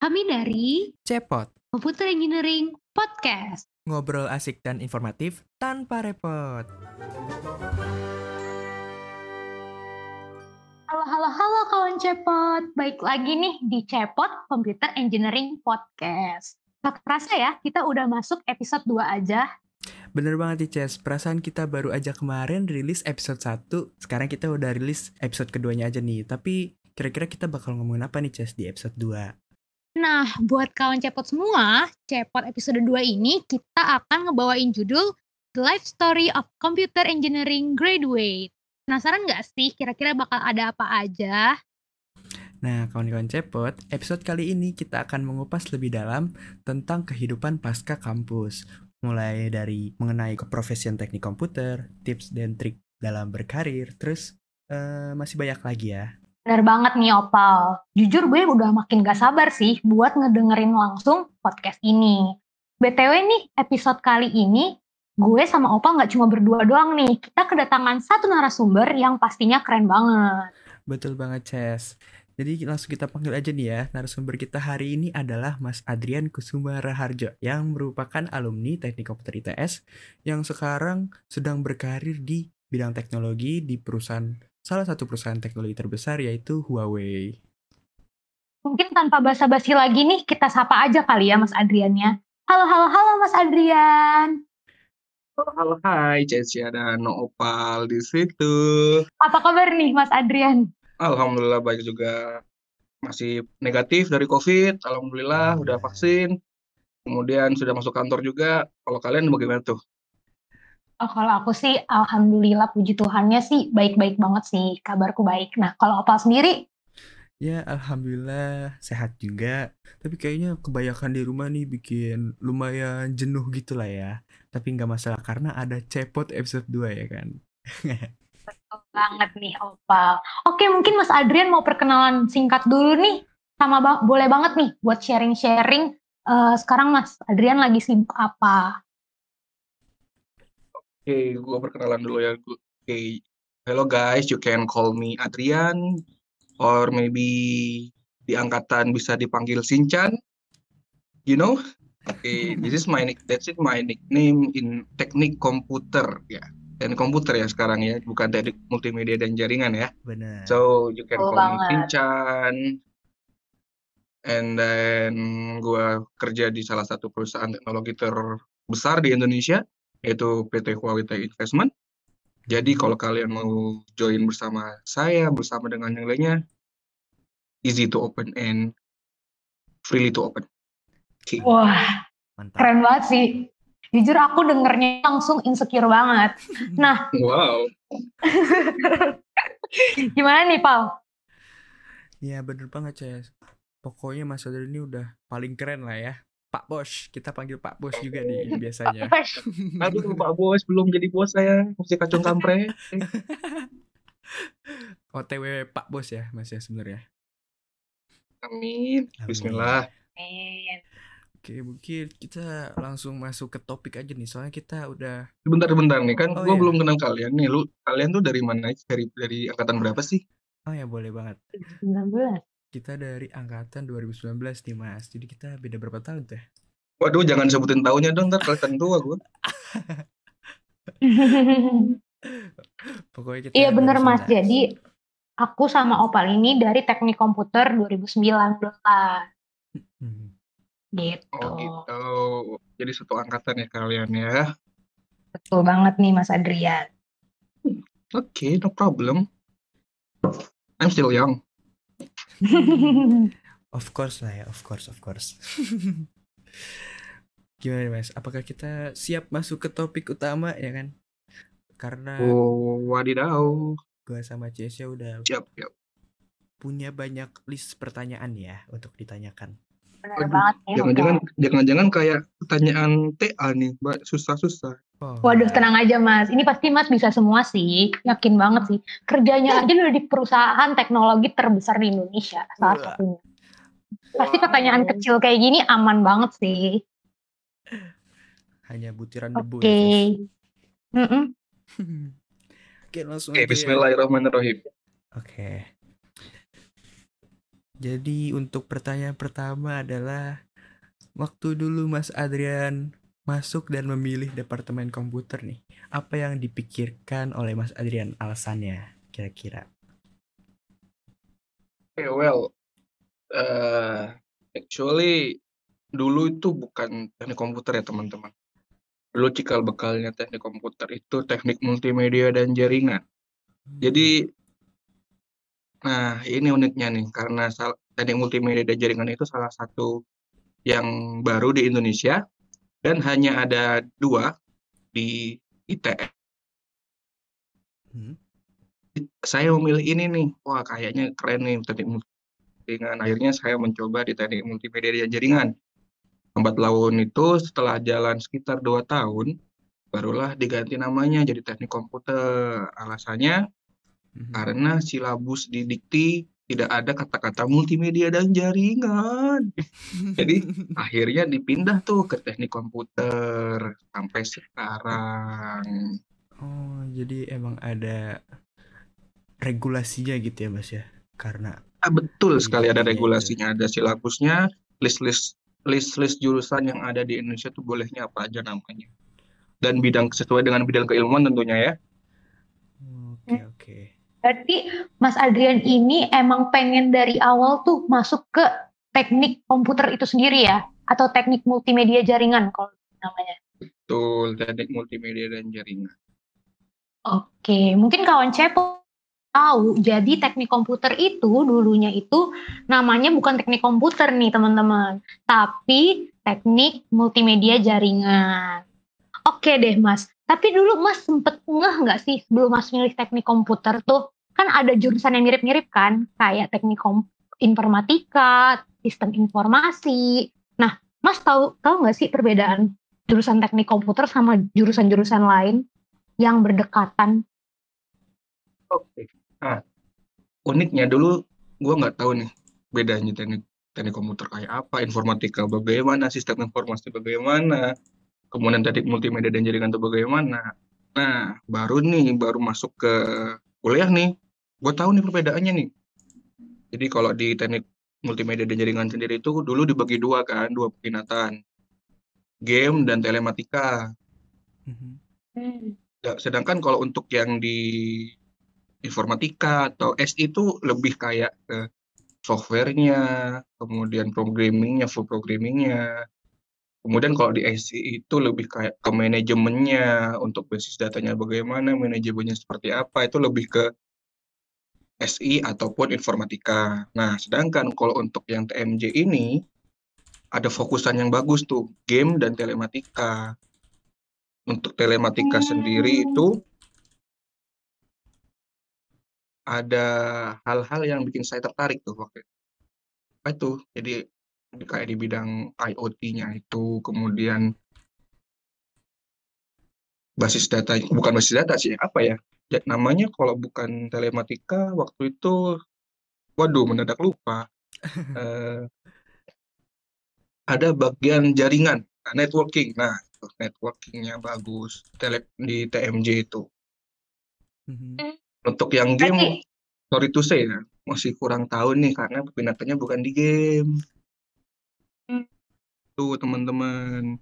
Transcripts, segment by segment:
Kami dari Cepot, Computer Engineering Podcast. ngobrol asik dan informatif tanpa repot. Halo, halo, halo kawan Cepot. Baik lagi nih di Cepot Computer Engineering Podcast. Tak terasa ya, kita udah masuk episode 2 aja. Bener banget nih Ces, perasaan kita baru aja kemarin rilis episode 1, sekarang kita udah rilis episode keduanya aja nih. Tapi kira-kira kita bakal ngomongin apa nih Ces di episode 2? Nah, buat kawan Cepot semua, Cepot episode 2 ini kita akan ngebawain judul The Life Story of Computer Engineering Graduate. Penasaran nggak sih kira-kira bakal ada apa aja? Nah, kawan-kawan Cepot, episode kali ini kita akan mengupas lebih dalam tentang kehidupan pasca kampus. Mulai dari mengenai keprofesian teknik komputer, tips dan trik dalam berkarir, terus eh, masih banyak lagi ya. Bener banget nih Opal. Jujur gue udah makin gak sabar sih buat ngedengerin langsung podcast ini. BTW nih, episode kali ini gue sama Opal gak cuma berdua doang nih. Kita kedatangan satu narasumber yang pastinya keren banget. Betul banget, Ces. Jadi langsung kita panggil aja nih ya. Narasumber kita hari ini adalah Mas Adrian Kusuma Raharjo yang merupakan alumni Teknik Komputer ITS yang sekarang sedang berkarir di bidang teknologi di perusahaan salah satu perusahaan teknologi terbesar yaitu Huawei. Mungkin tanpa basa-basi lagi nih, kita sapa aja kali ya Mas Adriannya. Halo, halo, halo Mas Adrian. Halo, halo, hai, Ceci ada Opal di situ. Apa kabar nih Mas Adrian? Alhamdulillah baik juga. Masih negatif dari COVID, Alhamdulillah udah vaksin. Kemudian sudah masuk kantor juga. Kalau kalian bagaimana tuh? Oh, kalau aku sih, alhamdulillah puji Tuhannya sih baik-baik banget sih, kabarku baik. Nah, kalau Opal sendiri, Ya, alhamdulillah sehat juga. Tapi kayaknya kebanyakan di rumah nih bikin lumayan jenuh gitu lah ya. Tapi nggak masalah karena ada cepot episode 2 ya kan. betul banget nih Opal. Oke, mungkin Mas Adrian mau perkenalan singkat dulu nih. Sama ba- boleh banget nih buat sharing-sharing. Eh, sekarang Mas Adrian lagi sibuk apa? Oke, gua perkenalan dulu ya. Oke, hello guys, you can call me Adrian, or maybe di angkatan bisa dipanggil Sinchan. You know? Oke, this is my nick, that's it my nickname in teknik komputer ya. Teknik komputer ya sekarang ya, bukan teknik multimedia dan jaringan ya. Bener. So you can call me. Sinchan. And then gua kerja di salah satu perusahaan teknologi terbesar di Indonesia, yaitu PT Huawei Tech Investment. Jadi kalau kalian mau join bersama saya, bersama dengan yang lainnya, easy to open and freely to open. Oke. Wah, Mantap. keren banget sih. Jujur aku dengernya langsung insecure banget. Nah, Wow. gimana nih Pal? Ya bener banget Ces. Pokoknya Mas Adrian ini udah paling keren lah ya. Pak Bos, kita panggil Pak Bos juga nih biasanya. Aduh, Pak Bos, belum jadi bos saya. Masih kacung kampret. OTW Pak Bos ya Mas ya sebenarnya. Amin. Amin. Bismillah. Amin. Oke, mungkin kita langsung masuk ke topik aja nih. Soalnya kita udah Bentar-bentar nih, kan Oh, gua iya. belum kenal kalian nih. Lu, kalian tuh dari mana? Dari, dari angkatan berapa sih? Oh ya boleh banget. 19. Kita dari angkatan 2019 nih Mas. Jadi kita beda berapa tahun ya? Waduh, jangan sebutin tahunnya dong, ntar kelihatan tua gue. Pokoknya kita Iya bener Mas, 2019. jadi aku sama Opal ini dari teknik komputer 2019 Hmm. gitu. Oh gitu. Jadi satu angkatan ya kalian ya. Betul banget nih Mas Adrian. Oke, no problem. I'm still young. Of course lah ya, of course, of course. Gimana nih, Mas? Apakah kita siap masuk ke topik utama ya kan? Karena Oh, wadidaw. gua sama Cia udah Siap, siap. punya banyak list pertanyaan ya untuk ditanyakan. Banget nih. Jangan-jangan, Opal. jangan-jangan kayak pertanyaan TA nih, Mbak. Susah-susah. Oh, Waduh tenang aja Mas, ini pasti Mas bisa semua sih, yakin banget sih. Kerjanya aja udah di perusahaan teknologi terbesar di Indonesia, salah satunya. Pasti pertanyaan kecil kayak gini aman banget sih. hanya butiran Oke. debu ya, Cis. Mm-mm. Oke, langsung Oke, aja ya. bismillahirrahmanirrahim. Oke. Jadi untuk pertanyaan pertama adalah waktu dulu Mas Adrian masuk dan memilih departemen komputer nih, apa yang dipikirkan oleh Mas Adrian alasannya kira-kira? Okay, well, uh, actually dulu itu bukan teknik komputer ya teman-teman. Dulu cikal bekalnya teknik komputer itu teknik multimedia dan jaringan. Jadi Nah, ini uniknya nih, karena teknik multimedia dan jaringan itu salah satu yang baru di Indonesia dan hanya ada dua di ITS. Hmm. Saya memilih ini nih, wah kayaknya keren nih teknik jaringan. Akhirnya saya mencoba di teknik multimedia dan jaringan. Lambat laun itu setelah jalan sekitar dua tahun, barulah diganti namanya jadi teknik komputer. Alasannya hmm Karena silabus di dikti tidak ada kata-kata multimedia dan jaringan. Jadi akhirnya dipindah tuh ke teknik komputer sampai sekarang. Oh, jadi emang ada regulasinya gitu ya, Mas ya? Karena ah, betul sekali ada regulasinya, ada silabusnya, list-list list-list jurusan yang ada di Indonesia tuh bolehnya apa aja namanya. Dan bidang sesuai dengan bidang keilmuan tentunya ya. Oke, okay, oke. Okay. Berarti Mas Adrian ini emang pengen dari awal tuh masuk ke teknik komputer itu sendiri ya? Atau teknik multimedia jaringan kalau namanya? Betul, teknik multimedia dan jaringan. Oke, mungkin kawan Cepo tahu, jadi teknik komputer itu dulunya itu namanya bukan teknik komputer nih teman-teman, tapi teknik multimedia jaringan. Oke deh mas, tapi dulu Mas sempet ngeh nggak sih sebelum Mas milih teknik komputer tuh kan ada jurusan yang mirip-mirip kan kayak teknik informatika, sistem informasi. Nah, Mas tahu tahu nggak sih perbedaan jurusan teknik komputer sama jurusan-jurusan lain yang berdekatan? Oke. Nah, uniknya dulu gue nggak tahu nih bedanya teknik teknik komputer kayak apa, informatika bagaimana, sistem informasi bagaimana, kemudian tadi multimedia dan jaringan itu bagaimana. Nah, baru nih, baru masuk ke kuliah nih, gue tahu nih perbedaannya nih. Jadi kalau di teknik multimedia dan jaringan sendiri itu dulu dibagi dua kan, dua peminatan. Game dan telematika. Mm-hmm. sedangkan kalau untuk yang di informatika atau S itu lebih kayak ke softwarenya, kemudian programmingnya, full programmingnya, Kemudian kalau di IC itu lebih kayak ke manajemennya, untuk basis datanya bagaimana, manajemennya seperti apa, itu lebih ke SI ataupun informatika. Nah, sedangkan kalau untuk yang TMJ ini, ada fokusan yang bagus tuh, game dan telematika. Untuk telematika hmm. sendiri itu ada hal-hal yang bikin saya tertarik tuh waktu itu. Apa itu? Jadi kayak di bidang IoT-nya itu, kemudian basis data bukan basis data sih, apa ya, ya namanya kalau bukan telematika waktu itu waduh mendadak lupa, uh, ada bagian jaringan, networking. Nah, networking-nya bagus, tele di TMJ itu. Mhm. Untuk yang game, sorry to say ya, masih kurang tahu nih karena peminatannya bukan di game. Tuh teman-teman.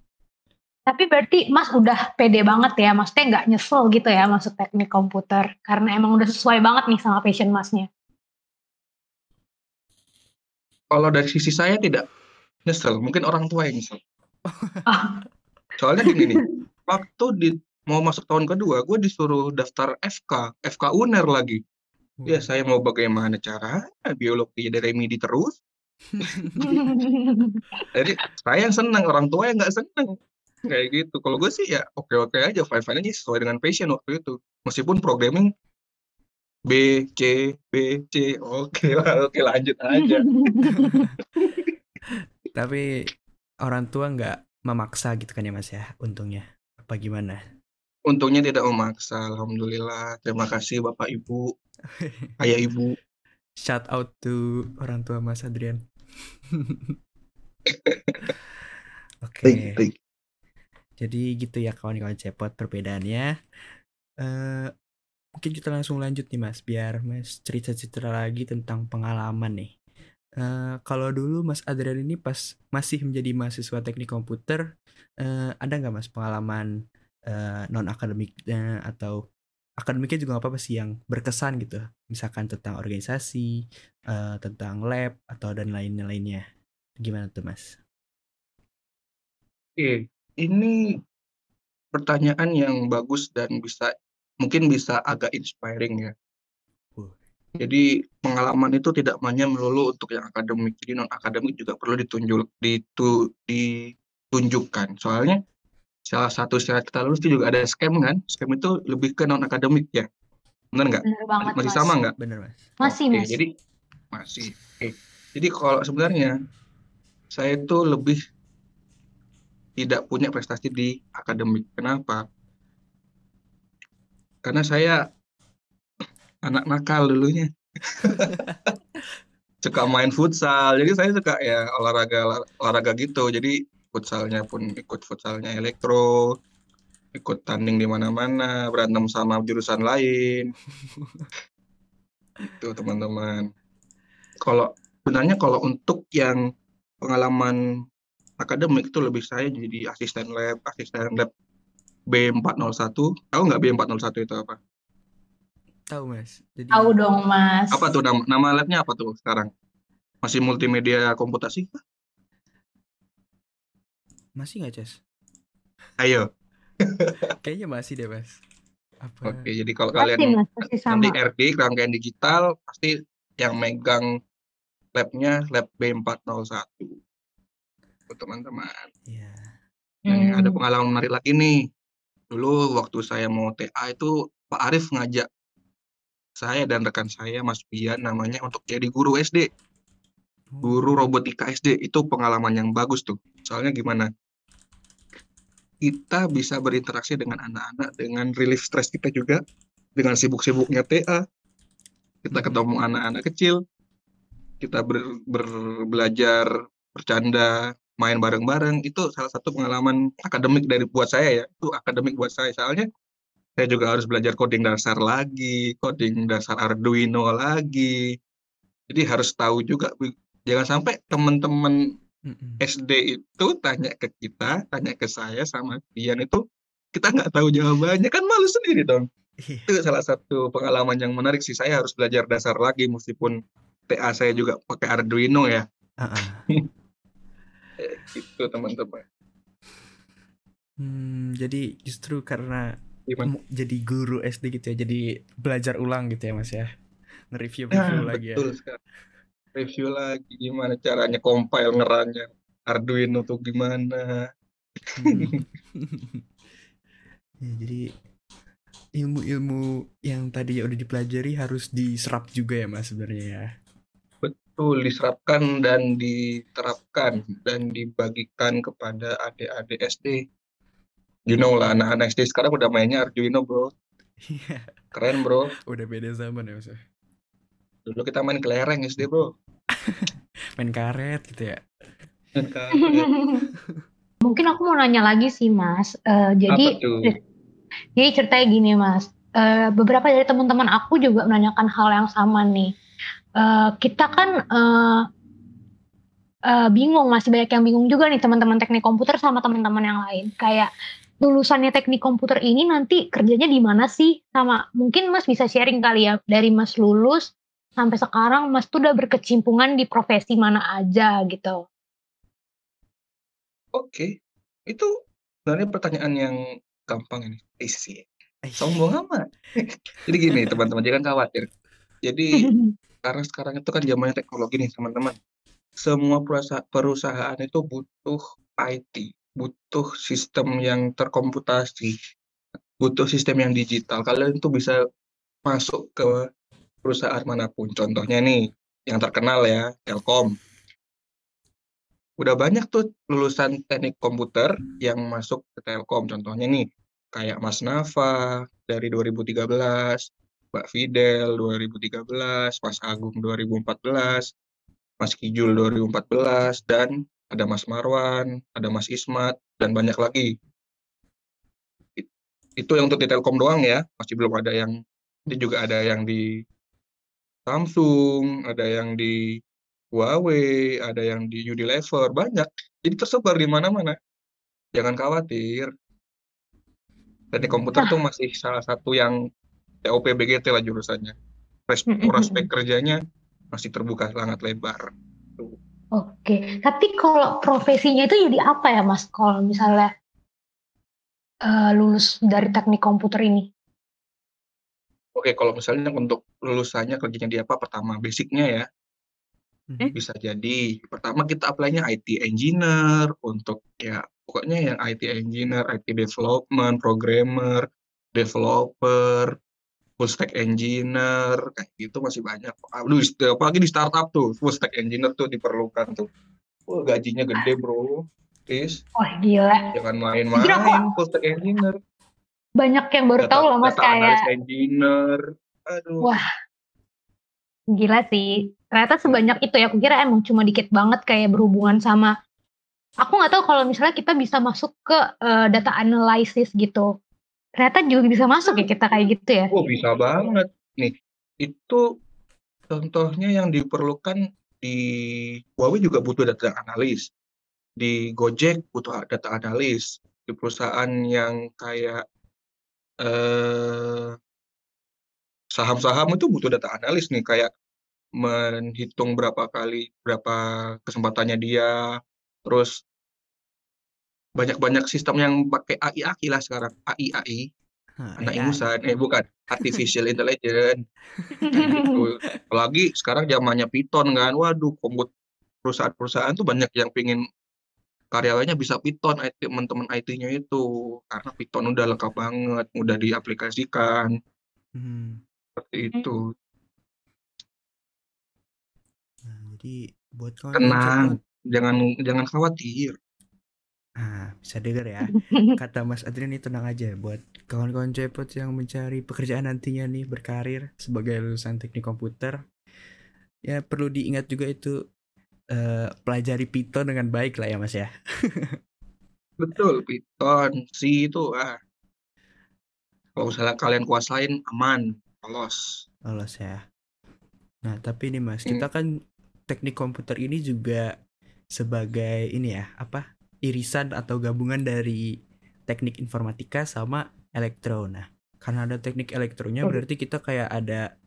Tapi berarti Mas udah pede banget ya, maksudnya nggak nyesel gitu ya masuk teknik komputer, karena emang udah sesuai banget nih sama passion Masnya. Kalau dari sisi saya tidak nyesel, mungkin orang tua yang nyesel. Soalnya gini nih, waktu di mau masuk tahun kedua, gue disuruh daftar FK, FK UNER lagi. Ya saya mau bagaimana cara biologi dari remedi terus, Jadi saya yang senang, orang tua yang nggak senang. Kayak gitu. Kalau gue sih ya oke-oke aja, fine-fine aja sesuai dengan passion waktu itu. Meskipun programming B, C, B, C, oke lah, oke lanjut aja. Tapi orang tua nggak memaksa gitu kan ya mas ya, untungnya. Apa gimana? Untungnya tidak memaksa, Alhamdulillah. Terima kasih Bapak Ibu, Ayah Ibu. Shout out to orang tua Mas Adrian. Oke. Okay. Jadi gitu ya kawan-kawan cepot perbedaannya. Uh, mungkin kita langsung lanjut nih Mas, biar Mas cerita-cerita lagi tentang pengalaman nih. Eh, kalau dulu Mas Adrian ini pas masih menjadi mahasiswa teknik komputer, eh, ada nggak Mas pengalaman eh, non akademiknya atau akademiknya juga nggak apa-apa sih yang berkesan gitu, misalkan tentang organisasi, eh, tentang lab atau dan lainnya lainnya. Gimana tuh Mas? Oke, ini pertanyaan yang bagus dan bisa mungkin bisa agak inspiring ya. Uh. Jadi pengalaman itu tidak hanya melulu untuk yang akademik, jadi non akademik juga perlu ditunjuk ditu, ditunjukkan. Soalnya salah satu syarat kita lulus itu juga ada scam kan? Scam itu lebih ke non akademik ya, benar nggak? Masih mas. sama nggak? Bener Mas? Masih Oke, mas. jadi masih. Oke. Jadi kalau sebenarnya saya itu lebih tidak punya prestasi di akademik. Kenapa? Karena saya anak nakal dulunya. suka main futsal. Jadi saya suka ya olahraga olahraga gitu. Jadi futsalnya pun ikut futsalnya elektro, ikut tanding di mana-mana, berantem sama jurusan lain. Itu teman-teman. Kalau sebenarnya kalau untuk yang pengalaman akademik itu lebih saya jadi asisten lab, asisten lab B401. Tahu nggak B401 itu apa? Tahu Mas. Jadi Tahu dong mas. Apa tuh nama, nama labnya apa tuh sekarang? Masih multimedia komputasi? Masih nggak Ces? Ayo. Kayaknya masih deh Mas. Apa? Oke, jadi kalau Pasti kalian mas, pasti sama. nanti RD rangkaian digital pasti yang megang labnya lab B401. Tuh, teman-teman. Iya. Nah, nih, ada Hmm. pengalaman menarik lagi nih. Dulu waktu saya mau TA itu Pak Arif ngajak saya dan rekan saya Mas Pian namanya untuk jadi guru SD, guru robotika SD. Itu pengalaman yang bagus tuh. Soalnya gimana? Kita bisa berinteraksi dengan anak-anak dengan relief stres kita juga dengan sibuk-sibuknya TA. Kita ketemu anak-anak kecil, kita ber, ber- belajar bercanda, main bareng-bareng. Itu salah satu pengalaman akademik dari buat saya ya. Itu akademik buat saya. Soalnya saya juga harus belajar coding dasar lagi, coding dasar Arduino lagi. Jadi harus tahu juga. Jangan sampai teman-teman SD itu tanya ke kita, tanya ke saya sama Pian itu kita nggak tahu jawabannya kan malu sendiri dong. Iya. Itu salah satu pengalaman yang menarik sih. Saya harus belajar dasar lagi meskipun TA saya juga pakai Arduino ya. Ah-ah. Itu teman-teman. Hmm, jadi justru karena Gimana? jadi guru SD gitu ya, jadi belajar ulang gitu ya Mas ya, nge-review-review Nah, lagi ya. betul sekali. Review lagi gimana caranya compile ngeranya Arduino tuh gimana. Hmm. ya, jadi ilmu-ilmu yang tadi udah dipelajari harus diserap juga ya Mas sebenarnya ya. Betul, diserapkan dan diterapkan dan dibagikan kepada adik-adik SD. You know lah, anak-anak SD sekarang udah mainnya Arduino, bro. Iya, Keren, bro. udah beda zaman ya Mas. Dulu kita main kelereng SD, bro. Main karet gitu ya. Main karet. Mungkin aku mau nanya lagi sih mas. Eh, jadi Apa tuh? Jadi ceritanya gini mas, Eh, beberapa dari teman-teman aku juga menanyakan hal yang sama nih. Eh, kita kan eh, eh, bingung, masih banyak yang bingung juga nih teman-teman teknik komputer sama teman-teman yang lain. Kayak lulusannya teknik komputer ini nanti kerjanya di mana sih? Sama mungkin mas bisa sharing kali ya dari mas lulus sampai sekarang mas tuh udah berkecimpungan di profesi mana aja gitu. Oke. Itu sebenarnya pertanyaan yang gampang ini. Isi. Eh, Sombong amat. Jadi gini, teman-teman, jangan khawatir. Jadi karena sekarang itu kan zamannya teknologi nih teman-teman. Semua perusahaan, perusahaan itu butuh IT, butuh sistem yang terkomputasi, butuh sistem yang digital. Kalian itu bisa masuk ke perusahaan mana pun. Contohnya nih, yang terkenal ya, Telkom. Udah banyak tuh lulusan teknik komputer yang masuk ke Telkom. Contohnya nih, kayak Mas Nafa dari 2013, Mbak Fidel 2013, Mas Agung 2014, Mas Kijul 2014, dan ada Mas Marwan, ada Mas Ismat, dan banyak lagi. It- Itu yang untuk di Telkom doang ya, masih belum ada yang, ini juga ada yang di Samsung, ada yang di Huawei, ada yang di Unilever, banyak. Jadi tersebar di mana-mana. Jangan khawatir. Teknik komputer Nah. tuh masih salah satu yang TOP BGT lah jurusannya. Prospek kerjanya masih terbuka sangat lebar. Oke, tapi kalau profesinya itu jadi apa ya Mas? Kalau misalnya eh, lulus dari teknik komputer ini? Oke, kalau misalnya untuk lulusannya kerjanya di apa? Pertama, basicnya ya. Mhm. Bisa jadi. Pertama kita apply-nya IT engineer untuk ya pokoknya yang IT engineer, IT development, programmer, developer, full stack engineer, kayak gitu masih banyak. Aduh, apalagi di startup tuh, full stack engineer tuh diperlukan tuh. Wah, gajinya gede, Bro. Please, Wah gila, jangan main-main full stack engineer. Banyak yang baru Data, tahu loh Mas kayak engineer. Aduh. Wah. gila sih. Ternyata sebanyak itu ya. Aku kira emang cuma dikit banget kayak berhubungan sama. Aku nggak tahu kalau misalnya kita bisa masuk ke eh, data analysis gitu. Ternyata juga bisa masuk ya kita kayak gitu ya. Oh, bisa banget. Nih, itu contohnya yang diperlukan di Huawei juga butuh data analis. Di Gojek butuh data analis. Di perusahaan yang kayak eh, saham-saham itu butuh data analis nih, kayak menghitung berapa kali, berapa kesempatannya dia, terus banyak-banyak sistem yang pakai AI AI lah sekarang, AI AI, Hah, anak AI. ingusan, eh bukan, artificial intelligence. Gitu. Apalagi sekarang zamannya Python kan. Waduh, komut perusahaan-perusahaan tuh banyak yang pingin karyawannya bisa Python, IT, teman-teman IT-nya itu. Karena Python udah lengkap banget, mudah diaplikasikan, Hmm. seperti itu. Nah, jadi buat kawan-kawan Tenang, cepot, jangan jangan khawatir. ah bisa dengar ya. Kata Mas Adrian ini tenang aja buat kawan-kawan cepot yang mencari pekerjaan nantinya nih berkarir sebagai lulusan teknik komputer. Ya perlu diingat juga itu eh, pelajari Python dengan baik lah ya Mas ya. Betul, Python, C itu ah kalau misalnya kalian kuasain aman, lolos. Lolos ya. Nah, tapi ini Mas, Hmm. kita kan teknik komputer ini juga sebagai ini ya, apa? irisan atau gabungan dari teknik informatika sama elektro. Nah, karena ada teknik elektronya berarti kita kayak ada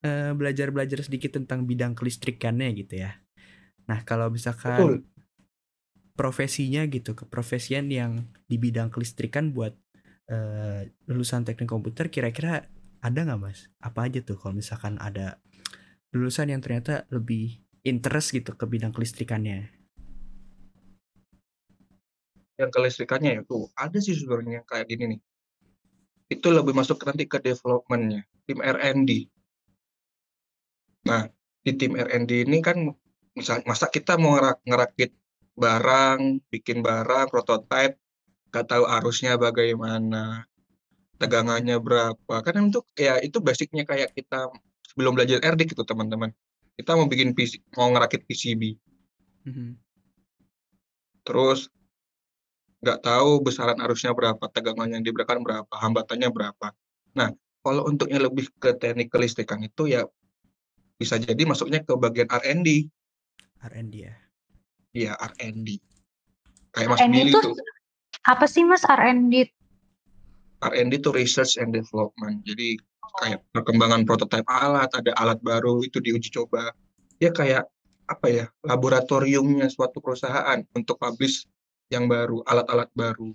eh, belajar-belajar sedikit tentang bidang kelistrikannya gitu ya. Nah, kalau Betul. misalkan profesinya gitu, keprofesian yang di bidang kelistrikan buat eh, lulusan teknik komputer kira-kira ada nggak mas? Apa aja tuh kalau misalkan ada lulusan yang ternyata lebih interest gitu ke bidang kelistrikannya? Yang kelistrikannya ya tuh ada sih sebenarnya kayak gini nih. Itu lebih masuk nanti ke developmentnya, tim R&D. Nah, di tim R&D ini kan misal masa kita mau ngerak- ngerakit barang, bikin barang, prototype, nggak tahu arusnya bagaimana, tegangannya berapa. Kan itu ya itu basicnya kayak kita sebelum belajar RD gitu teman-teman. Kita mau bikin PC, mau ngerakit PCB, Mhm. terus nggak tahu besaran arusnya berapa, tegangan yang diberikan berapa, hambatannya berapa. Nah, kalau untuk yang lebih ke teknik kelistrikan itu ya bisa jadi masuknya ke bagian R&D. R&D ya. Iya, R&D. Kayak Mas R&D Billy itu tuh. apa sih Mas R&D? R&D itu research and development. Jadi kayak perkembangan prototipe alat, ada alat baru itu diuji coba. Ya kayak apa ya, laboratoriumnya suatu perusahaan untuk publish yang baru, alat-alat baru.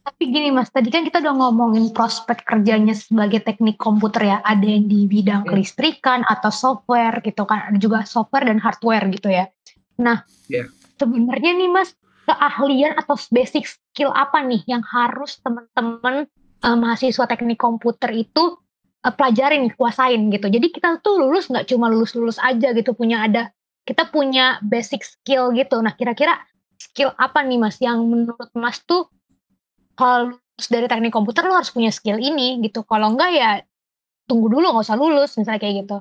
Tapi gini Mas, tadi kan kita udah ngomongin prospek kerjanya sebagai teknik komputer ya. Ada yang di bidang Hmm. kelistrikan atau software gitu kan. Ada juga software dan hardware gitu ya. Nah, Iya. sebenarnya nih Mas, keahlian atau basic skill apa nih yang harus teman-teman eh, mahasiswa teknik komputer itu eh, pelajarin, kuasain gitu. Jadi kita tuh lulus nggak cuma lulus-lulus aja gitu, punya ada kita punya basic skill gitu. Nah, kira-kira skill apa nih Mas yang menurut Mas tuh kalau lulus dari teknik komputer lo harus punya skill ini gitu. Kalau enggak ya tunggu dulu nggak usah lulus misalnya kayak gitu.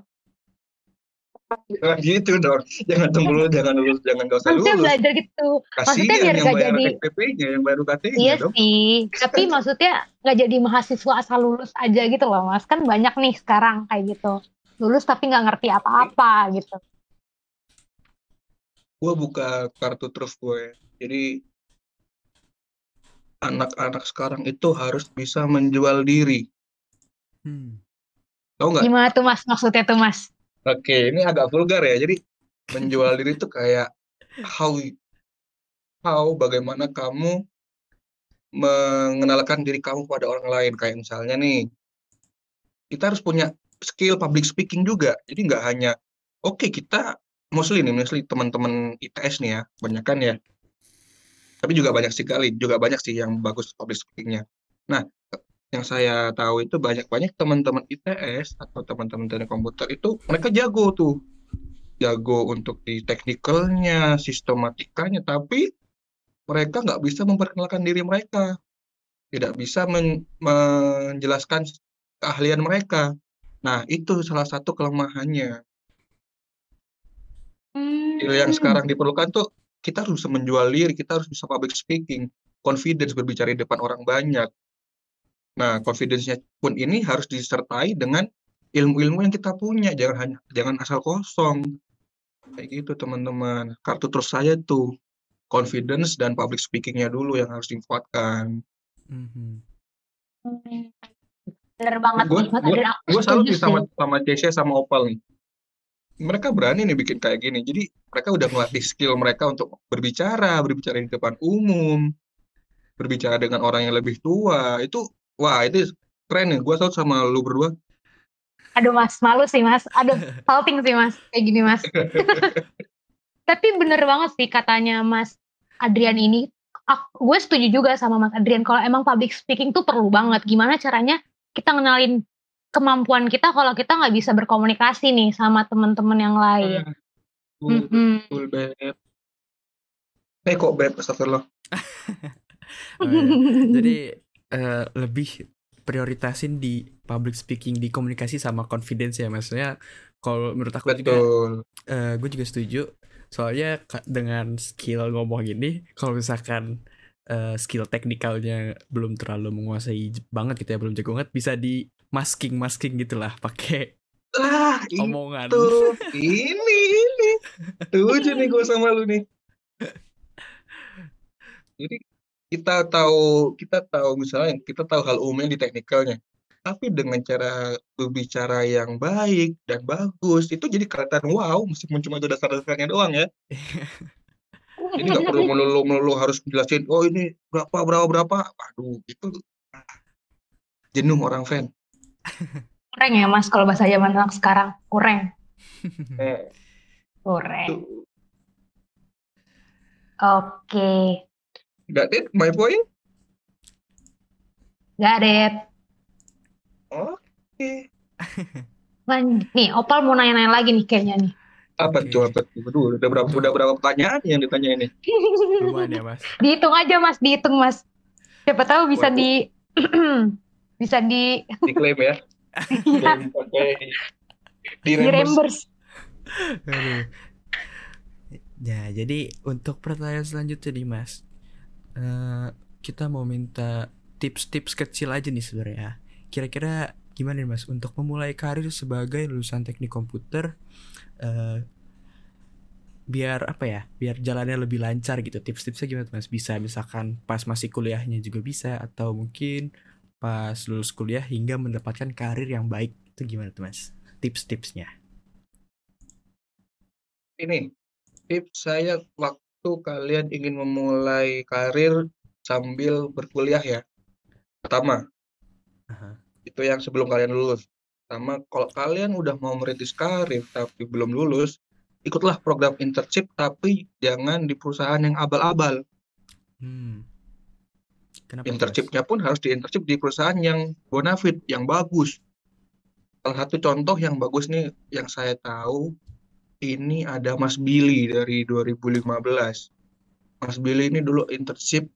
Jangan gitu dong. Jangan tunggu dulu, jangan lulus, jangan gak usah Maksudnya lulus. belajar gitu. Maksudnya biar yang gak jadi SPP-nya, yang baru KT-nya Iya dong. sih, tapi maksudnya nggak jadi mahasiswa asal lulus aja gitu loh mas. Kan banyak nih sekarang kayak gitu. lulus tapi nggak ngerti apa-apa gitu. Gue buka kartu truf gue. Jadi anak-anak sekarang itu harus bisa menjual diri. Hmm. Tahu nggak? Gimana tuh mas maksudnya tuh mas? Oke, ini agak vulgar ya. Jadi menjual diri itu kayak how how bagaimana kamu mengenalkan diri kamu pada orang lain. Kayak misalnya nih, kita harus punya skill public speaking juga. Jadi nggak hanya oke kita mostly nih, mostly teman-teman ITS nih ya, banyak kan ya. Tapi juga banyak sekali, juga banyak sih yang bagus public speakingnya. Nah, yang saya tahu itu banyak-banyak teman-teman ITS atau teman-teman teknik komputer itu mereka jago tuh, jago untuk di teknikalnya, sistematikanya, tapi mereka nggak bisa memperkenalkan diri mereka, tidak bisa men menjelaskan keahlian mereka. Nah, itu salah satu kelemahannya. Skill yang Hmm. sekarang diperlukan tuh kita harus bisa menjual diri, kita harus bisa public speaking, confidence berbicara di depan orang banyak. Nah, confidence-nya pun ini harus disertai dengan ilmu-ilmu yang kita punya, jangan hanya jangan asal kosong. Kayak gitu teman-teman. Kartu truf saya tuh confidence dan public speaking-nya dulu yang harus dikuatkan. Mhm. Hmm. Bener banget Gue nih sama sama Cesha sama Opal nih. Mereka berani nih bikin kayak gini. Jadi mereka udah melatih skill mereka untuk berbicara, berbicara di depan umum, berbicara dengan orang yang lebih tua. Itu wah itu keren nih. Gue salut sama lu berdua. Aduh mas, malu sih mas. Aduh, salting sih mas. Kayak gini mas. Tapi bener banget sih katanya mas Adrian ini. ak- gue setuju juga sama mas Adrian. Kalau emang public speaking tuh perlu banget. Gimana caranya kita ngenalin kemampuan kita kalau kita nggak bisa berkomunikasi nih sama teman-teman yang lain. Betul, Mm-mm. betul, Beb. Eh kok Beb, astagfirullah. Oh, iya. Jadi eh, lebih prioritasin di public speaking, di komunikasi sama confidence ya maksudnya. Kalau menurut aku juga, Betul. eh, gue juga setuju. Soalnya dengan skill ngomong ini, kalau misalkan eh, skill teknikalnya belum terlalu menguasai banget gitu ya, belum jago banget, bisa di masking masking gitulah pakai Ah, omongan. itu. Ini, ini. Setuju nih gue sama lu nih. Jadi kita tahu kita tahu misalnya kita tahu hal umumnya di teknikalnya. Tapi dengan cara berbicara yang baik dan bagus itu jadi kelihatan wow meskipun cuma itu dasar-dasarnya doang ya. Jadi nggak perlu melulu melulu harus jelasin oh ini berapa berapa berapa. Aduh itu jenuh orang fan. Kurang ya mas kalau bahasa zaman anak sekarang. Kurang. Eh, Kurang. itu Oke. that it my point. Got it. Oke. Lanjut nih, Opal mau nanya-nanya lagi nih kayaknya nih. Apa tuh apa tuh? Aduh, udah berapa udah berapa pertanyaan yang ditanya ini? Lumayan ya mas. dihitung aja mas, dihitung mas. Siapa tahu bisa Waduh. di bisa di Diklaim ya. Klaim pakai di di reimburse. Aduh. Ya, jadi untuk pertanyaan selanjutnya nih Mas, Eh, kita mau minta tips-tips kecil aja nih sebenarnya. Kira-kira gimana nih Mas untuk memulai karir sebagai lulusan teknik komputer? eh, biar apa ya? Biar jalannya lebih lancar gitu. Tips-tipsnya gimana tuh, Mas? Bisa misalkan pas masih kuliahnya juga bisa atau mungkin pas lulus kuliah hingga mendapatkan karir yang baik. Itu gimana tuh Mas? Tips-tipsnya. Ini tips saya waktu kalian ingin memulai karir sambil berkuliah ya. Pertama, Aha. itu yang sebelum kalian lulus. Pertama, kalau kalian udah mau merintis karir tapi belum lulus, ikutlah program internship tapi jangan di perusahaan yang abal-abal. Hmm. Kenapa? Internshipnya pun harus di internship di perusahaan yang bonafit, yang bagus. Salah satu contoh yang bagus nih yang saya tahu ini ada Mas Billy dari 2015. Mas Billy ini dulu internship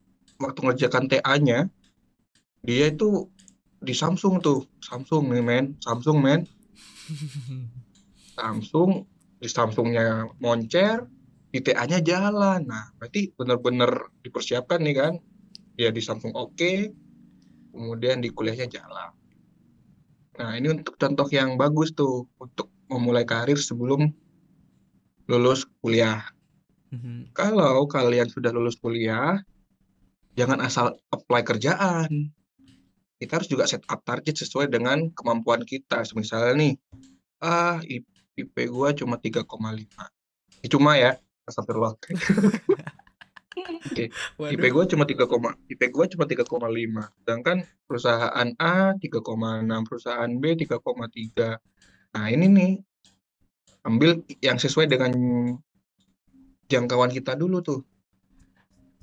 waktu ngerjakan TA-nya, dia itu di Samsung tuh, Samsung nih men, Samsung men, Samsung di Samsungnya moncer, di TA-nya jalan. Nah, berarti benar-benar dipersiapkan nih kan, dia di Samsung oke, kemudian di kuliahnya jalan. Nah, ini untuk contoh yang bagus tuh untuk memulai karir sebelum lulus kuliah. Mhm. Kalau kalian sudah lulus kuliah, jangan asal apply kerjaan. Kita harus juga set up target sesuai dengan kemampuan kita. Misalnya nih, ah IP gua cuma 3,5. Ya, Cuma ya, astagfirullah. IP Waduh. gua cuma 3, koma- IP gua cuma 3,5. Sedangkan perusahaan A 3,6, perusahaan B 3,3. Nah, ini nih ambil yang sesuai dengan jangkauan kita dulu tuh.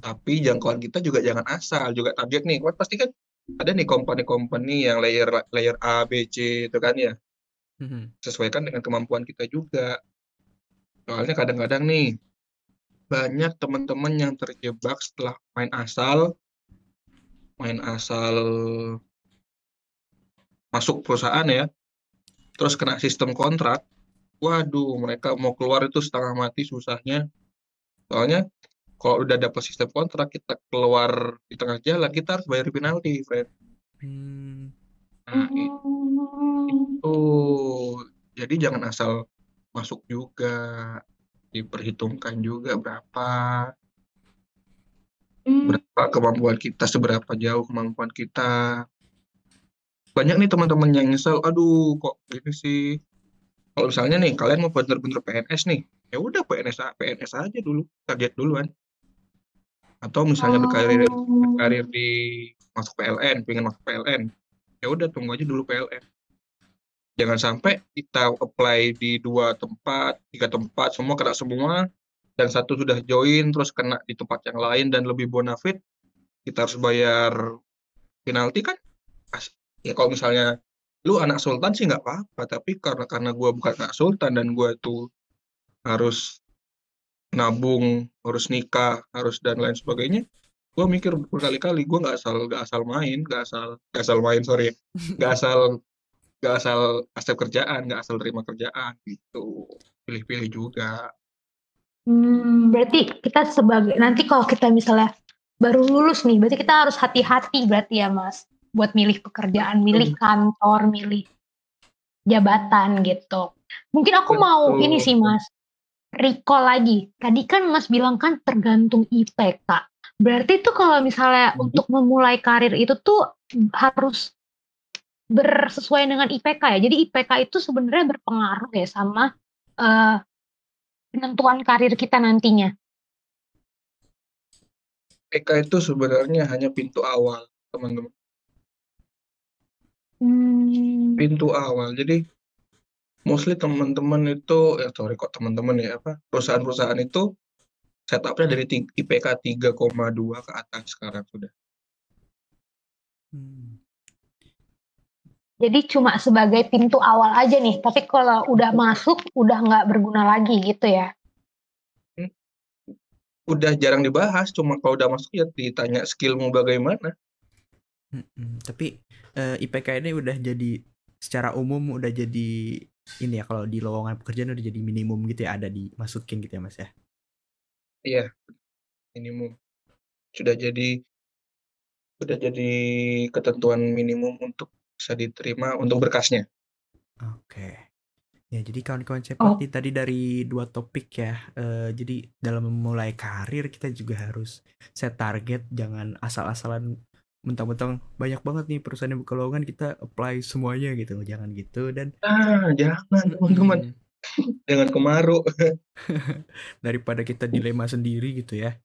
Tapi jangkauan kita juga jangan asal, juga target nih. Kan pasti kan ada nih company-company yang layer layer A, B, C itu kan ya. Mhm. Sesuaikan dengan kemampuan kita juga. Soalnya kadang-kadang nih banyak teman-teman yang terjebak setelah main asal main asal masuk perusahaan ya. Terus kena sistem kontrak. Waduh, mereka mau keluar itu setengah mati susahnya. Soalnya kalau udah dapat sistem kontrak kita keluar di tengah jalan kita harus bayar penalti, friend. Hmm. Nah, Hmm. itu jadi jangan asal masuk juga. Diperhitungkan juga berapa Hmm. berapa kemampuan kita, seberapa jauh kemampuan kita. Banyak nih teman-teman yang nyesel, aduh kok gini sih. Kalau misalnya nih kalian mau bener-bener PNS nih, ya udah PNS PNS aja dulu, target duluan. Atau misalnya berkarir Oh. karir di masuk PLN, pengen masuk PLN, ya udah tunggu aja dulu PLN. Jangan sampai kita apply di dua tempat, tiga tempat, semua kena semua, dan satu sudah join terus kena di tempat yang lain dan lebih bonafit, kita harus bayar penalti kan? Ya kalau misalnya lu anak sultan sih nggak apa-apa, tapi karena karena gua bukan anak sultan dan gua tuh harus nabung, harus nikah, harus dan lain sebagainya, gua mikir berkali-kali, gua nggak asal nggak asal main, nggak asal nggak asal main sorry, nggak asal nggak asal asal kerjaan, nggak asal terima kerjaan gitu, pilih-pilih juga. Hmm, berarti kita sebagai nanti kalau kita misalnya baru lulus nih, berarti kita harus hati-hati berarti ya Mas, buat milih pekerjaan, milih kantor, milih jabatan gitu. Mungkin aku mau Betul. ini sih Mas, recall lagi. Tadi kan Mas bilang kan tergantung IPK. Berarti tuh kalau misalnya Hmm. untuk memulai karir itu tuh harus bersesuaian dengan IPK ya. Jadi IPK itu sebenarnya berpengaruh ya sama eh, penentuan karir kita nantinya. PK itu sebenarnya hanya pintu awal, teman-teman. Hmm. Pintu awal. Jadi mostly teman-teman itu, ya sorry kok teman-teman ya apa, perusahaan-perusahaan itu setupnya dari IPK 3,2 ke atas sekarang sudah. Hmm. Jadi cuma sebagai pintu awal aja nih. Tapi kalau udah masuk, udah nggak berguna lagi gitu ya. Udah jarang dibahas, cuma kalau udah masuk ya ditanya skillmu bagaimana. Mm-mm. Tapi eh, IPK ini udah jadi secara umum udah jadi ini ya kalau di lowongan pekerjaan udah jadi minimum gitu ya ada dimasukin gitu ya Mas ya. Iya, minimum. Sudah jadi sudah jadi ketentuan minimum untuk bisa diterima untuk berkasnya. Oke. Ya jadi kawan-kawan Oh. cepat nih tadi dari dua topik ya. Eh, jadi dalam memulai karir kita juga harus set target, jangan asal-asalan mentang-mentang banyak banget nih perusahaan yang buka lowongan kita apply semuanya gitu, jangan gitu dan Ah, jangan teman-teman, jangan kemaru. daripada kita dilema sendiri gitu ya.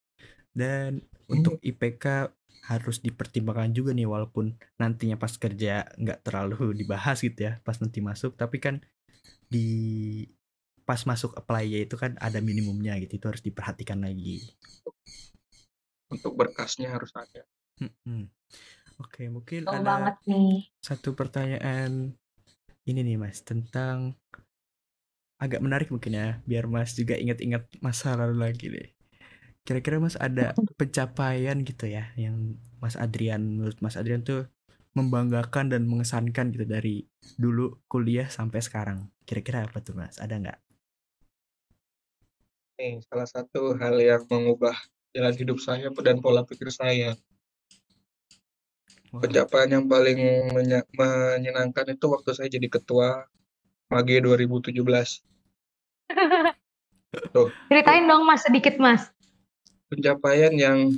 Dan untuk IPK harus dipertimbangkan juga nih walaupun nantinya pas kerja nggak terlalu dibahas gitu ya pas nanti masuk tapi kan di pas masuk apply ya itu kan ada minimumnya gitu itu harus diperhatikan lagi. Untuk berkasnya harus ada. Mm-mm. Oke mungkin ada banget nih. satu pertanyaan ini nih mas tentang agak menarik mungkin ya biar mas juga ingat-ingat masa lalu lagi deh kira-kira mas ada pencapaian gitu ya yang mas Adrian menurut mas Adrian tuh membanggakan dan mengesankan gitu dari dulu kuliah sampai sekarang kira-kira apa tuh mas ada nggak Nih, salah satu hal yang mengubah jalan hidup saya dan pola pikir saya. Wah, Pencapaian yang paling menyenangkan itu waktu saya jadi ketua Mage 2017. Tuh. Ceritain dong mas sedikit mas. Pencapaian yang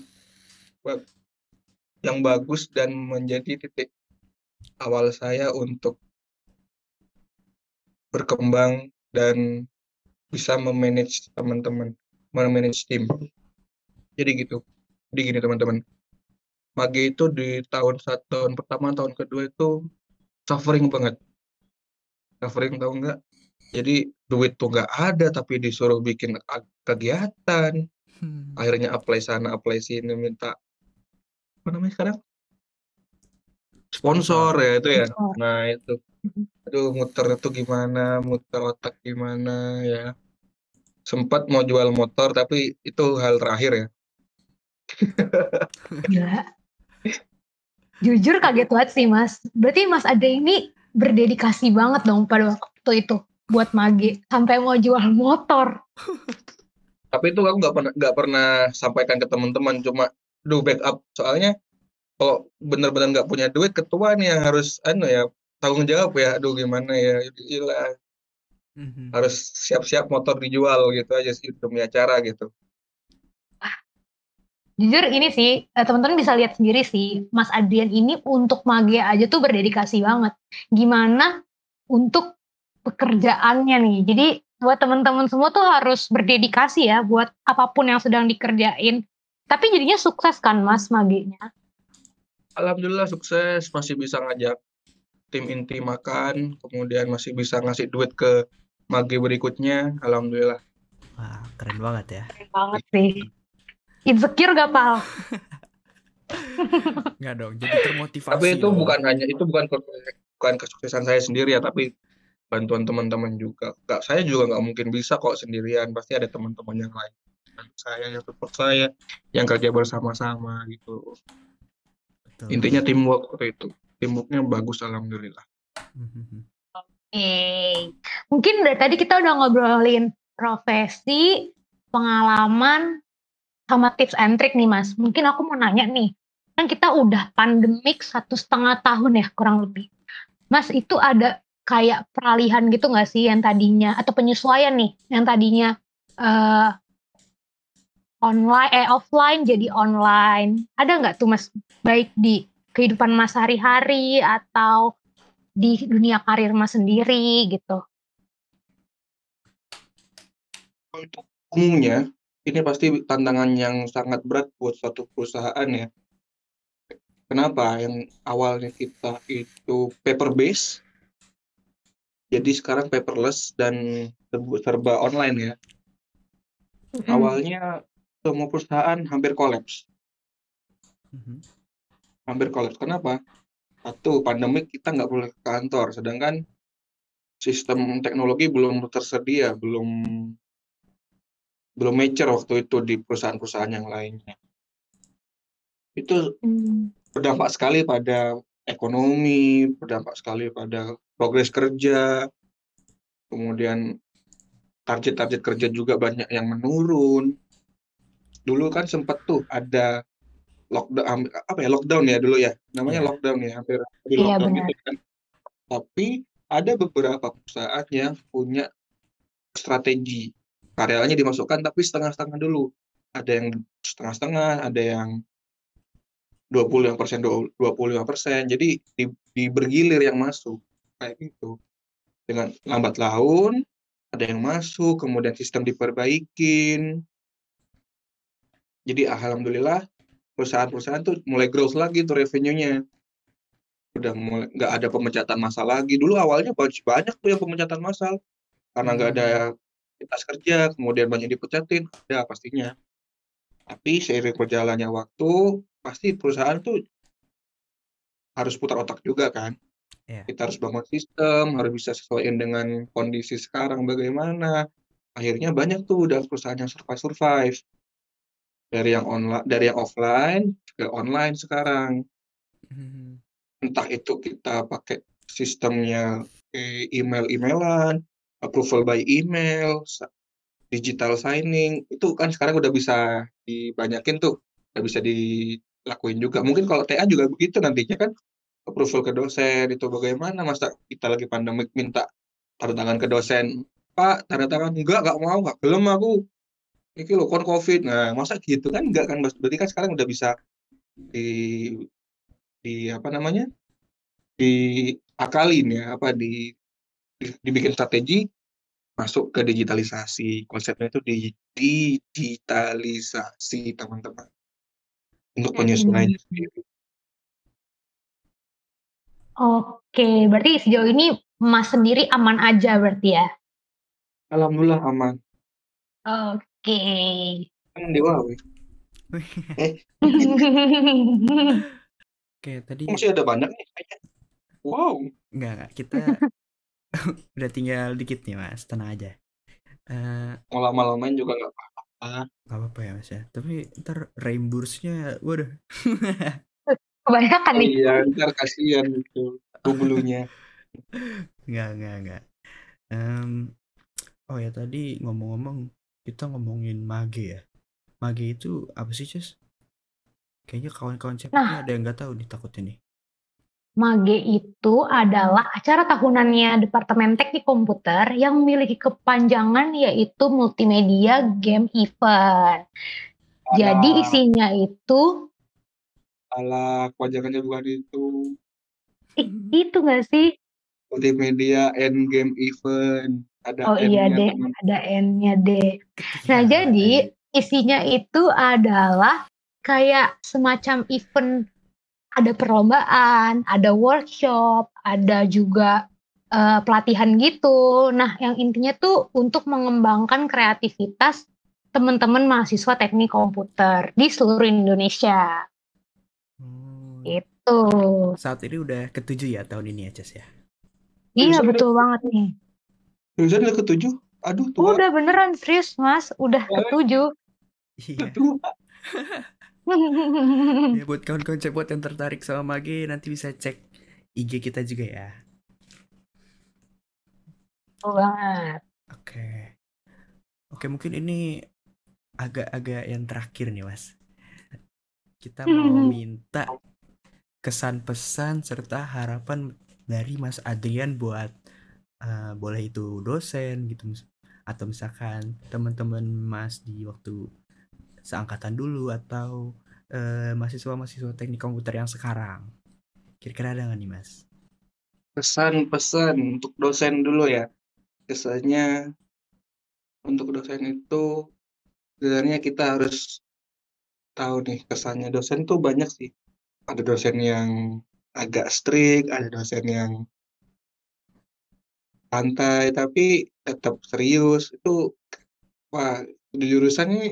yang bagus dan menjadi titik awal saya untuk berkembang dan bisa memanage teman-teman, memanage tim. Jadi gitu. Jadi gini teman-teman. Mage itu di tahun satu tahun pertama, tahun kedua itu suffering banget. Suffering tahu nggak? Jadi duit tuh nggak ada tapi disuruh bikin kegiatan. Hmm. Akhirnya apply sana, apply sini minta apa namanya sekarang? Sponsor ya itu ya. Nah itu. Aduh muter itu gimana, muter otak gimana ya. Sempat mau jual motor tapi itu hal terakhir ya. Gila. Jujur kaget banget sih mas. Berarti mas Ade ini berdedikasi banget dong pada waktu itu buat mage sampai mau jual motor. Tapi itu aku nggak pernah nggak pernah sampaikan ke teman-teman. Cuma do backup. Soalnya kalau benar-benar nggak punya duit ketua nih yang harus anu ya tanggung jawab ya. Aduh gimana ya gila. Mm-hmm. harus siap-siap motor dijual gitu aja sih demi acara gitu. Jujur ini sih eh, teman-teman bisa lihat sendiri sih Mas Adrian ini untuk mage aja tuh berdedikasi banget. Gimana untuk pekerjaannya nih? Jadi buat teman-teman semua tuh harus berdedikasi ya buat apa pun yang sedang dikerjain. Tapi jadinya sukses kan Mas magenya alhamdulillah sukses masih bisa ngajak tim inti makan kemudian masih bisa ngasih duit ke mage berikutnya. Alhamdulillah. Wah keren banget ya. Keren banget sih. Insecure gak pal? Enggak dong, jadi termotivasi. Tapi itu dong. bukan hanya itu bukan bukan kesuksesan saya sendiri ya, tapi bantuan teman-teman juga. Gak, saya juga nggak mungkin bisa kok sendirian, pasti ada teman-teman yang lain. Saya yang support saya, yang kerja bersama-sama gitu. Betul. Intinya teamwork seperti itu. Teamworknya bagus alhamdulillah. Oke, okay. mungkin dari tadi kita udah ngobrolin profesi, pengalaman, sama tips and trick nih mas. Mungkin aku mau nanya nih, kan kita udah pandemik satu setengah tahun ya kurang lebih. Mas itu ada kayak peralihan gitu nggak sih yang tadinya? Atau penyesuaian nih yang tadinya uh, online eh offline jadi online. Ada nggak tuh mas? Baik di kehidupan mas hari-hari atau di dunia karir mas sendiri gitu? Untuk umumnya ini pasti tantangan yang sangat berat buat suatu perusahaan ya. Kenapa? Yang awalnya kita itu paper base jadi sekarang paperless dan serba online ya awalnya semua perusahaan hampir kolaps. Mm-hmm. Hampir kolaps. Kenapa? Satu, pandemik kita nggak boleh ke kantor, sedangkan sistem teknologi belum tersedia, belum belum mature waktu itu di perusahaan-perusahaan yang lainnya. Itu mm. berdampak sekali pada ekonomi, berdampak sekali pada progres kerja, kemudian target-target kerja juga banyak yang menurun. Dulu kan sempat tuh ada lockdown apa ya lockdown ya dulu ya namanya yeah. lockdown ya hampir di iya, lockdown yeah, gitu kan. Tapi ada beberapa perusahaan yang punya strategi karyawannya dimasukkan tapi setengah-setengah dulu. Ada yang setengah-setengah ada yang 25 persen 25 persen. Jadi di, di bergilir yang masuk kayak gitu dengan lambat laun ada yang masuk kemudian sistem diperbaikin jadi alhamdulillah perusahaan-perusahaan tuh mulai growth lagi tuh revenue-nya. Udah mulai nggak ada pemecatan masal lagi. Dulu awalnya banyak tuh yang pemecatan masal karena nggak ada kitas kerja, kemudian banyak dipecatin, ada pastinya. Tapi seiring berjalannya waktu, pasti perusahaan tuh harus putar otak juga kan. Yeah. Kita harus bangun sistem, harus bisa sesuaiin dengan kondisi sekarang bagaimana. Akhirnya banyak tuh udah perusahaan yang survive-survive dari yang online dari yang offline ke online sekarang. Hmm. Entah itu kita pakai sistemnya email-emailan, approval by email, digital signing, itu kan sekarang udah bisa dibanyakin tuh, udah bisa dilakuin juga. Mungkin kalau TA juga begitu nantinya kan, approval ke dosen itu bagaimana masa kita lagi pandemik minta tanda tangan ke dosen. Pak tanda tangan? Enggak enggak mau enggak gelem aku. Ini lo kon covid. Nah masa gitu kan? Enggak kan berarti kan sekarang udah bisa di di apa namanya? Diakalin ya apa di, di dibikin strategi masuk ke digitalisasi. Konsepnya itu di digitalisasi teman-teman. Untuk penyesuaiannya sendiri Oke, berarti sejauh ini Mas sendiri aman aja berarti ya? Alhamdulillah aman. Oke. Kan dewa, Eh. Oke, tadi masih ada banyak nih Wow. Enggak, enggak. Kita udah tinggal dikit nih, Mas. Tenang aja. Uh, Mau lama-lamain juga nggak apa-apa. Nggak apa-apa ya, Mas ya. Tapi ntar reimburse-nya, waduh. Kebanyakan nih. Iya, ntar kasihan gitu bulunya. Enggak, enggak, enggak. Um, oh ya tadi ngomong-ngomong kita ngomongin mage ya. Mage itu apa sih, Cus? Kayaknya kawan-kawan cewek nah, ada yang nggak tahu nih takutnya nih. Mage itu adalah acara tahunannya Departemen Teknik Komputer yang memiliki kepanjangan yaitu Multimedia Game Event. Jadi isinya itu Alah, kepanjangannya bukan itu. Eh, itu gak sih? Multimedia End Game Event. Ada oh iya deh, ada N-nya deh. Nah, ya, jadi isinya itu adalah kayak semacam event ada perlombaan, ada workshop, ada juga uh, pelatihan gitu. Nah, yang intinya tuh untuk mengembangkan kreativitas teman-teman mahasiswa teknik komputer di seluruh Indonesia. Itu. Saat ini udah ketujuh ya tahun ini ya, Ces ya? Iya, betul banget nih. Jurusan udah ketujuh? Aduh, tua. Udah beneran serius, Mas. Udah eh. ketujuh. Iya. ya, buat kawan-kawan cepot yang tertarik sama Mage, nanti bisa cek IG kita juga ya. Betul banget. Oke. Oke, mungkin ini agak-agak yang terakhir nih, Mas. Kita mau minta kesan pesan serta harapan dari Mas Adrian buat uh, boleh itu dosen gitu atau misalkan teman-teman Mas di waktu seangkatan dulu atau uh, mahasiswa-mahasiswa teknik komputer yang sekarang. Kira-kira ada nggak nih Mas? Pesan-pesan untuk dosen dulu ya. Kesannya untuk dosen itu sebenarnya kita harus tahu nih kesannya dosen tuh banyak sih ada dosen yang agak strict, ada dosen yang santai tapi tetap serius. Itu wah di jurusan ini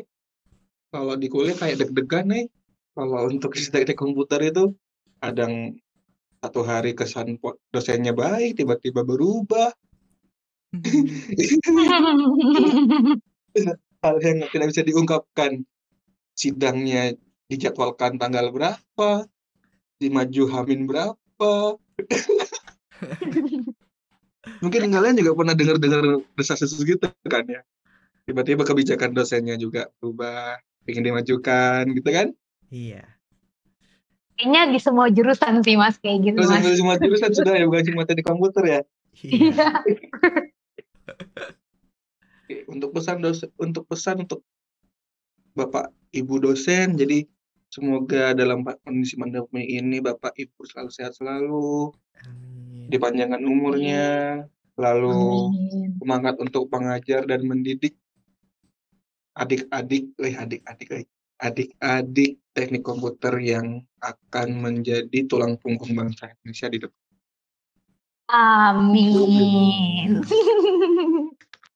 kalau di kuliah kayak deg-degan nih. Kalau untuk teknik komputer itu kadang satu hari kesan dosennya baik, tiba-tiba berubah. Hal yang tidak bisa diungkapkan. Sidangnya dijadwalkan tanggal berapa, di maju Hamin berapa? Mungkin kalian juga pernah dengar-dengar desas-desus gitu kan ya? Tiba-tiba kebijakan dosennya juga berubah ingin dimajukan gitu kan? Iya. Kayaknya di semua jurusan sih mas kayak gitu mas. di semua jurusan sudah ya bukan cuma di komputer ya? Iya. Untuk pesan dosen untuk pesan untuk bapak ibu dosen jadi Semoga dalam kondisi pandemi ini Bapak Ibu selalu sehat selalu, Amin. dipanjangkan umurnya, lalu Amin. semangat untuk mengajar dan mendidik adik-adik, eh adik-adik, eh, adik-adik teknik komputer yang akan menjadi tulang punggung bangsa Indonesia di depan. Amin.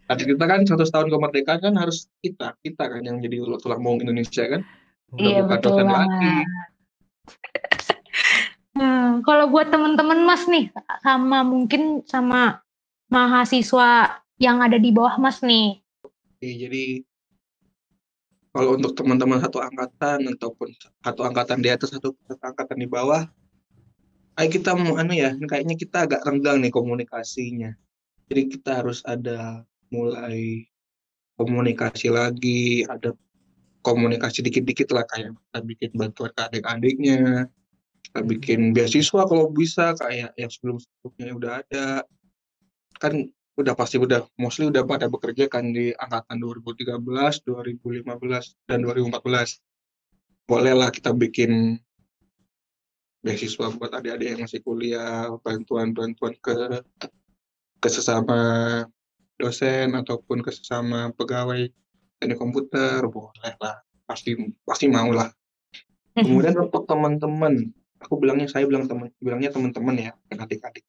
Tadi kita kan 100 tahun kemerdekaan kan harus kita, kita kan yang jadi tulang punggung Indonesia kan. Udah iya betul banget. Hmm, kalau buat teman-teman Mas nih sama mungkin sama mahasiswa yang ada di bawah Mas nih. Jadi kalau untuk teman-teman satu angkatan ataupun satu angkatan di atas satu, satu angkatan di bawah, ayo kita mau anu ya, kayaknya kita agak renggang nih komunikasinya. Jadi kita harus ada mulai komunikasi lagi, ada komunikasi dikit-dikit lah kayak kita bikin bantuan ke adik-adiknya kita bikin beasiswa kalau bisa kayak yang sebelum sebelumnya udah ada kan udah pasti udah mostly udah pada bekerja kan di angkatan 2013, 2015 dan 2014. Bolehlah kita bikin beasiswa buat adik-adik yang masih kuliah, bantuan-bantuan ke ke sesama dosen ataupun ke sesama pegawai teknik komputer, boleh lah. Pasti pasti mau lah. Kemudian untuk teman-teman, aku bilangnya saya bilang teman bilangnya teman-teman ya, adik-adik.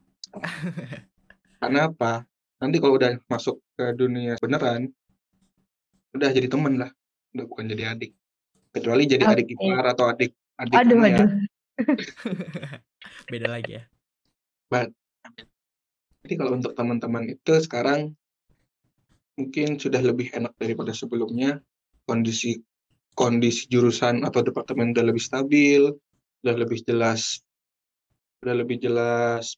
Karena apa? Nanti kalau udah masuk ke dunia beneran, udah jadi teman lah, udah bukan jadi adik. Kecuali jadi adik ipar atau adik adik Aduh, ya. aduh. Beda lagi ya. Jadi kalau untuk teman-teman itu sekarang mungkin sudah lebih enak daripada sebelumnya. Kondisi kondisi jurusan atau departemen udah lebih stabil, udah lebih jelas, udah lebih jelas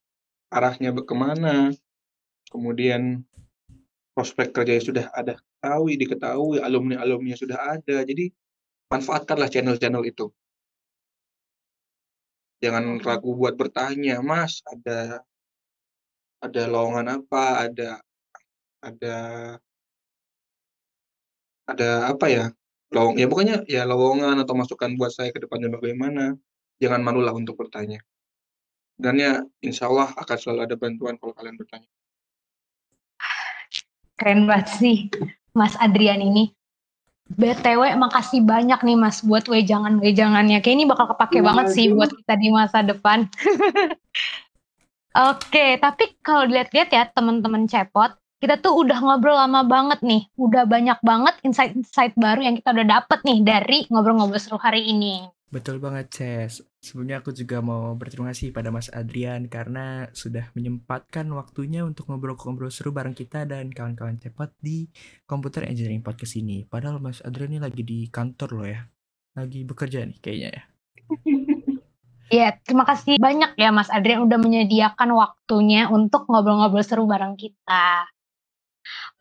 arahnya ke mana. Kemudian prospek kerja sudah ada ketahui, diketahui, alumni-alumni sudah ada. Jadi manfaatkanlah channel-channel itu. Jangan ragu buat bertanya, Mas, ada ada lowongan apa, ada ada ada apa ya? Lowong ya pokoknya ya lowongan atau masukan buat saya ke depannya bagaimana. Jangan malu lah untuk bertanya. Dan ya insya Allah akan selalu ada bantuan kalau kalian bertanya. Keren banget sih Mas Adrian ini. BTW makasih banyak nih Mas buat wejangan-wejangannya. Kayak ini bakal kepake banget sih buat kita di masa depan. Oke, tapi kalau dilihat-lihat ya teman-teman cepot, kita tuh udah ngobrol lama banget nih. Udah banyak banget insight-insight baru yang kita udah dapet nih dari ngobrol-ngobrol seru hari ini. Betul banget, Ces. Sebelumnya aku juga mau berterima kasih pada Mas Adrian karena sudah menyempatkan waktunya untuk ngobrol-ngobrol seru bareng kita dan kawan-kawan cepot di Computer Engineering Podcast ini. Padahal Mas Adrian ini lagi di kantor loh ya. Lagi bekerja nih kayaknya ya. Ya, terima kasih banyak ya Mas Adrian udah menyediakan waktunya untuk ngobrol-ngobrol seru bareng kita.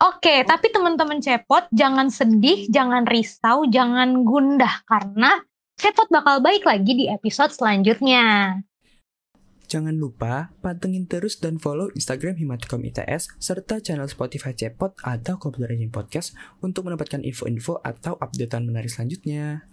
Oke, tapi teman-teman cepot jangan sedih, jangan risau, jangan gundah karena cepot bakal baik lagi di episode selanjutnya. Jangan lupa pantengin terus dan follow Instagram Himatikom ITS serta channel Spotify Cepot atau Computer Engine Podcast untuk mendapatkan info-info atau updatean menarik selanjutnya.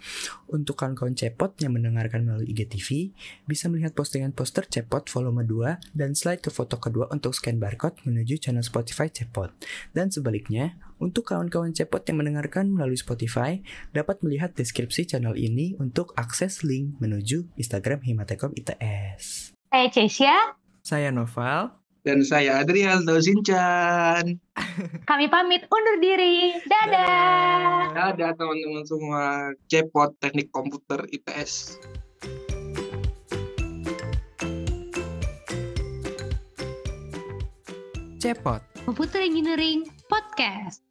Untuk kawan-kawan Cepot yang mendengarkan melalui IGTV, bisa melihat postingan poster Cepot volume 2 dan slide ke foto kedua untuk scan barcode menuju channel Spotify Cepot. Dan sebaliknya, untuk kawan-kawan Cepot yang mendengarkan melalui Spotify, dapat melihat deskripsi channel ini untuk akses link menuju Instagram Himatekom ITS. Saya Cesia, Saya Noval. Dan saya Adrian Sinchan. kami pamit undur diri. Dadah! Dadah teman-teman semua. Cepot Teknik Komputer ITS. Cepot. Computer Engineering Podcast.